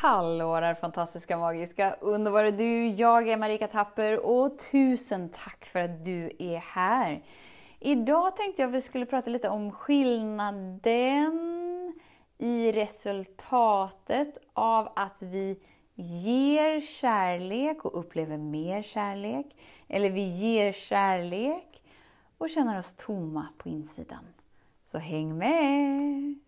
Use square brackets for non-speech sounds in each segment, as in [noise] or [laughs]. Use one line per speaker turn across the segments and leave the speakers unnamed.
Hallå där fantastiska, magiska, underbara du! Jag är Marika Tapper och tusen tack för att du är här! Idag tänkte jag att vi skulle prata lite om skillnaden i resultatet av att vi ger kärlek och upplever mer kärlek. Eller vi ger kärlek och känner oss tomma på insidan. Så häng med!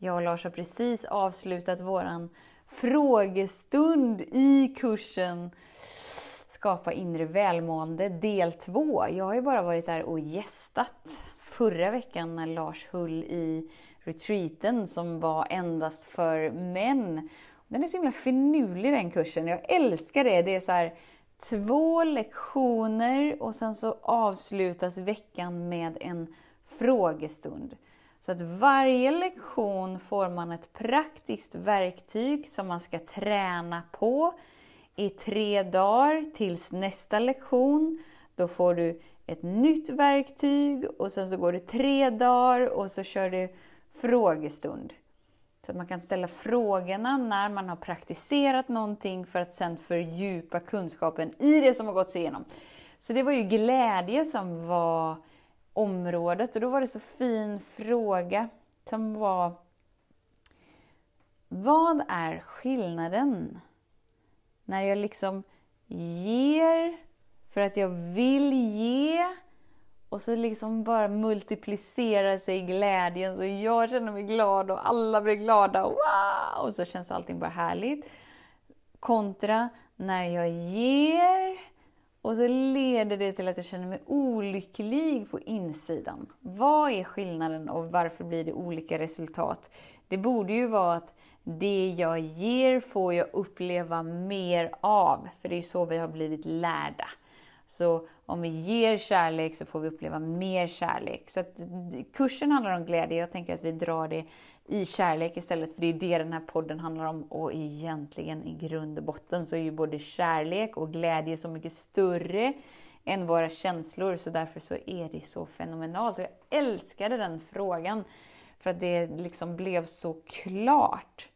Jag och Lars har precis avslutat våran frågestund i kursen Skapa inre välmående del 2. Jag har ju bara varit där och gästat förra veckan när Lars höll i retreaten som var endast för män. Den är så himla finurlig den kursen. Jag älskar det. Det är så här, två lektioner och sen så avslutas veckan med en frågestund. Så att varje lektion får man ett praktiskt verktyg som man ska träna på i tre dagar tills nästa lektion. Då får du ett nytt verktyg och sen så går det tre dagar och så kör du frågestund. Så att man kan ställa frågorna när man har praktiserat någonting för att sen fördjupa kunskapen i det som har gått igenom. Så det var ju glädje som var området. Och då var det så fin fråga som var Vad är skillnaden när jag liksom ger för att jag vill ge och så liksom bara multiplicerar sig glädjen så jag känner mig glad och alla blir glada. Wow! Och så känns allting bara härligt. Kontra när jag ger och så leder det till att jag känner mig olycklig på insidan. Vad är skillnaden och varför blir det olika resultat? Det borde ju vara att det jag ger får jag uppleva mer av, för det är så vi har blivit lärda. Så om vi ger kärlek så får vi uppleva mer kärlek. Så att kursen handlar om glädje. Jag tänker att vi drar det i kärlek istället, för det är det den här podden handlar om. Och egentligen i grund och botten så är ju både kärlek och glädje så mycket större än våra känslor, så därför så är det så fenomenalt. Och jag älskade den frågan, för att det liksom blev så klart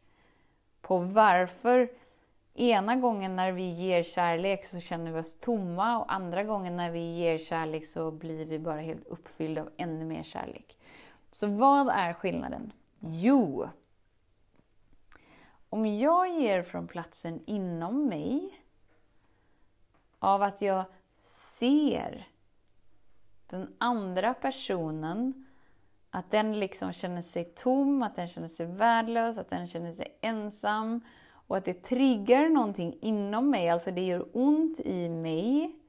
på varför ena gången när vi ger kärlek så känner vi oss tomma och andra gången när vi ger kärlek så blir vi bara helt uppfyllda av ännu mer kärlek. Så vad är skillnaden? Jo, om jag ger från platsen inom mig av att jag ser den andra personen, att den liksom känner sig tom, att den känner sig värdelös, att den känner sig ensam och att det triggar någonting inom mig, alltså det gör ont i mig.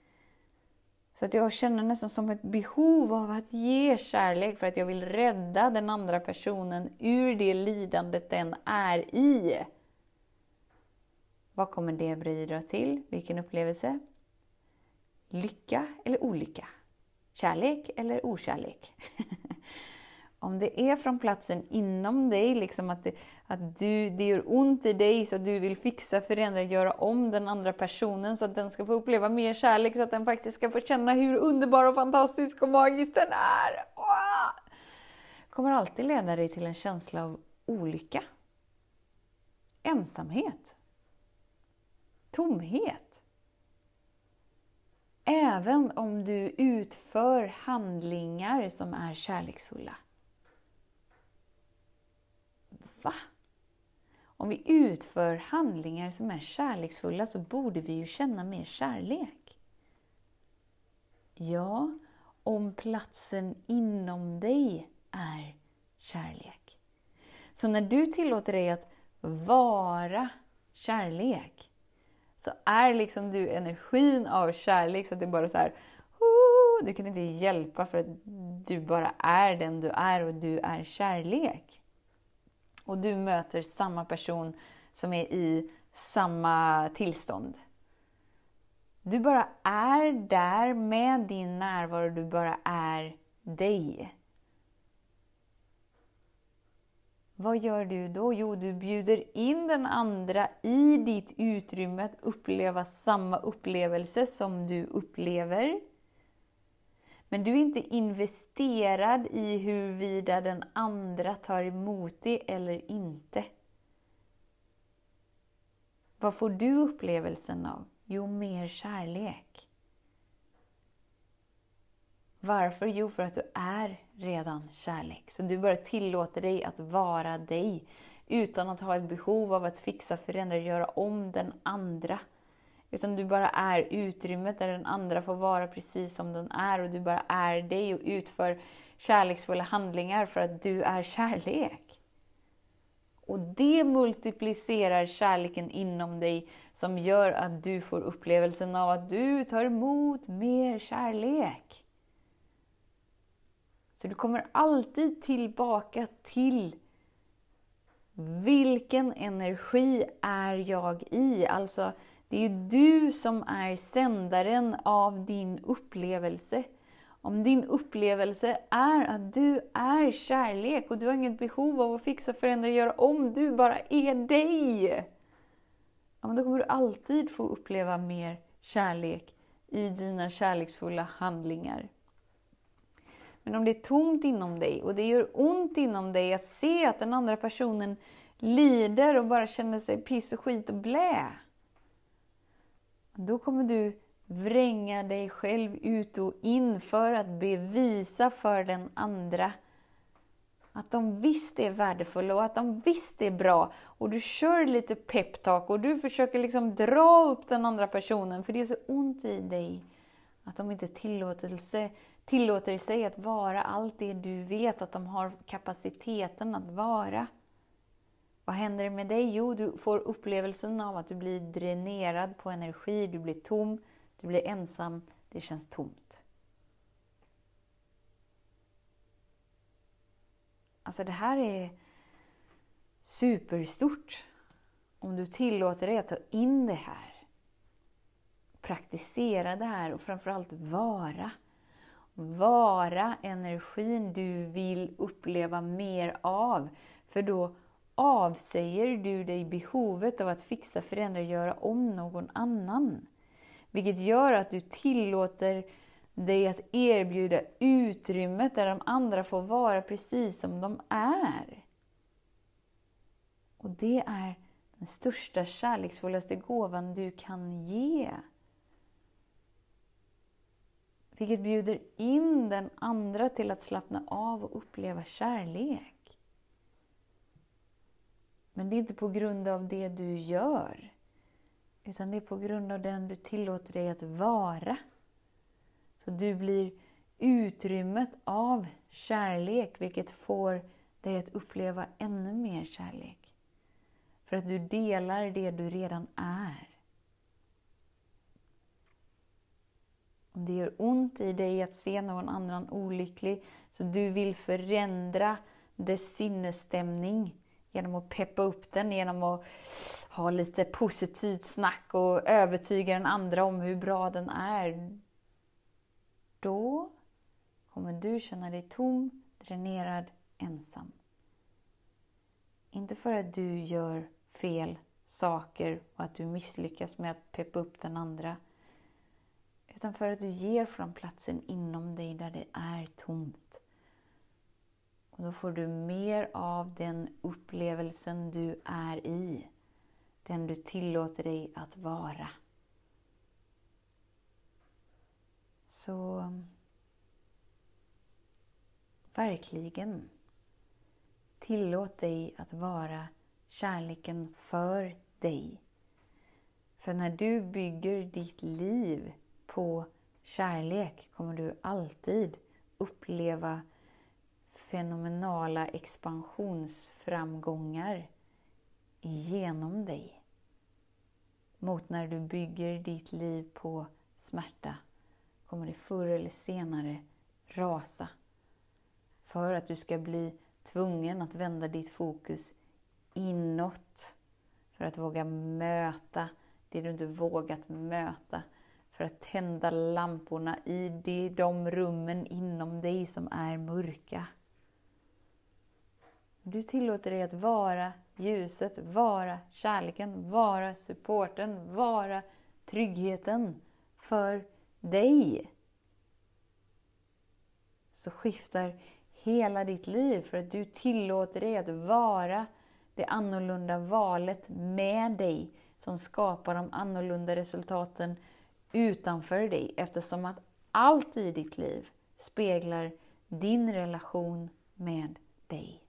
Så att jag känner nästan som ett behov av att ge kärlek för att jag vill rädda den andra personen ur det lidandet den är i. Vad kommer det bidra till? Vilken upplevelse? Lycka eller olycka? Kärlek eller okärlek? [laughs] Om det är från platsen inom dig, liksom att, det, att du, det gör ont i dig så att du vill fixa, förändra, göra om den andra personen så att den ska få uppleva mer kärlek, så att den faktiskt ska få känna hur underbar och fantastisk och magisk den är. Åh! kommer alltid leda dig till en känsla av olycka. Ensamhet. Tomhet. Även om du utför handlingar som är kärleksfulla. Va? Om vi utför handlingar som är kärleksfulla så borde vi ju känna mer kärlek. Ja, om platsen inom dig är kärlek. Så när du tillåter dig att vara kärlek, så är liksom du energin av kärlek så att det bara så här, du kan inte hjälpa för att du bara är den du är och du är kärlek och du möter samma person som är i samma tillstånd. Du bara är där med din närvaro, du bara är dig. Vad gör du då? Jo, du bjuder in den andra i ditt utrymme att uppleva samma upplevelse som du upplever. Men du är inte investerad i huruvida den andra tar emot det eller inte. Vad får du upplevelsen av? Jo, mer kärlek. Varför? Jo, för att du är redan kärlek. Så du bara tillåter dig att vara dig utan att ha ett behov av att fixa, förändra, göra om den andra. Utan du bara är utrymmet där den andra får vara precis som den är och du bara är dig och utför kärleksfulla handlingar för att du är kärlek. Och det multiplicerar kärleken inom dig som gör att du får upplevelsen av att du tar emot mer kärlek. Så du kommer alltid tillbaka till vilken energi är jag i? Alltså, det är ju du som är sändaren av din upplevelse. Om din upplevelse är att du är kärlek och du har inget behov av att fixa, förändra, göra om, du bara är dig. Ja, men då kommer du alltid få uppleva mer kärlek i dina kärleksfulla handlingar. Men om det är tomt inom dig och det gör ont inom dig att se att den andra personen lider och bara känner sig piss och skit och blä. Då kommer du vränga dig själv ut och in för att bevisa för den andra att de visst är värdefulla och att de visst är bra. Och du kör lite peptalk och du försöker liksom dra upp den andra personen för det är så ont i dig att de inte tillåtelse, tillåter sig att vara allt det du vet att de har kapaciteten att vara. Vad händer med dig? Jo, du får upplevelsen av att du blir dränerad på energi, du blir tom, du blir ensam, det känns tomt. Alltså det här är superstort. Om du tillåter dig att ta in det här, praktisera det här och framförallt vara. Vara energin du vill uppleva mer av. För då avsäger du dig behovet av att fixa, förändra, göra om någon annan. Vilket gör att du tillåter dig att erbjuda utrymmet där de andra får vara precis som de är. Och det är den största, kärleksfullaste gåvan du kan ge. Vilket bjuder in den andra till att slappna av och uppleva kärlek. Men det är inte på grund av det du gör. Utan det är på grund av den du tillåter dig att vara. Så du blir utrymmet av kärlek, vilket får dig att uppleva ännu mer kärlek. För att du delar det du redan är. Om det gör ont i dig att se någon annan olycklig, så du vill förändra dess sinnesstämning genom att peppa upp den, genom att ha lite positivt snack och övertyga den andra om hur bra den är. Då kommer du känna dig tom, dränerad, ensam. Inte för att du gör fel saker och att du misslyckas med att peppa upp den andra. Utan för att du ger från platsen inom dig där det är tomt. Och då får du mer av den upplevelsen du är i. Den du tillåter dig att vara. Så verkligen, tillåt dig att vara kärleken för dig. För när du bygger ditt liv på kärlek kommer du alltid uppleva fenomenala expansionsframgångar genom dig. Mot när du bygger ditt liv på smärta kommer det förr eller senare rasa. För att du ska bli tvungen att vända ditt fokus inåt. för att våga möta det du inte vågat möta. För att tända lamporna i de rummen inom dig som är mörka. Du tillåter dig att vara ljuset, vara kärleken, vara supporten, vara tryggheten för dig. Så skiftar hela ditt liv för att du tillåter dig att vara det annorlunda valet med dig som skapar de annorlunda resultaten utanför dig eftersom att allt i ditt liv speglar din relation med dig.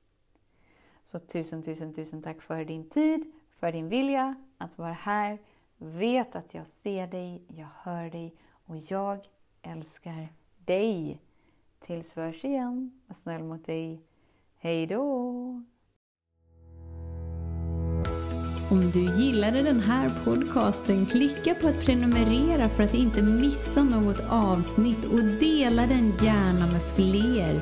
Så tusen, tusen, tusen tack för din tid, för din vilja att vara här. Vet att jag ser dig, jag hör dig och jag älskar dig. Tills vi hörs igen, var snäll mot dig. Hej då!
Om du gillade den här podcasten, klicka på att prenumerera för att inte missa något avsnitt och dela den gärna med fler.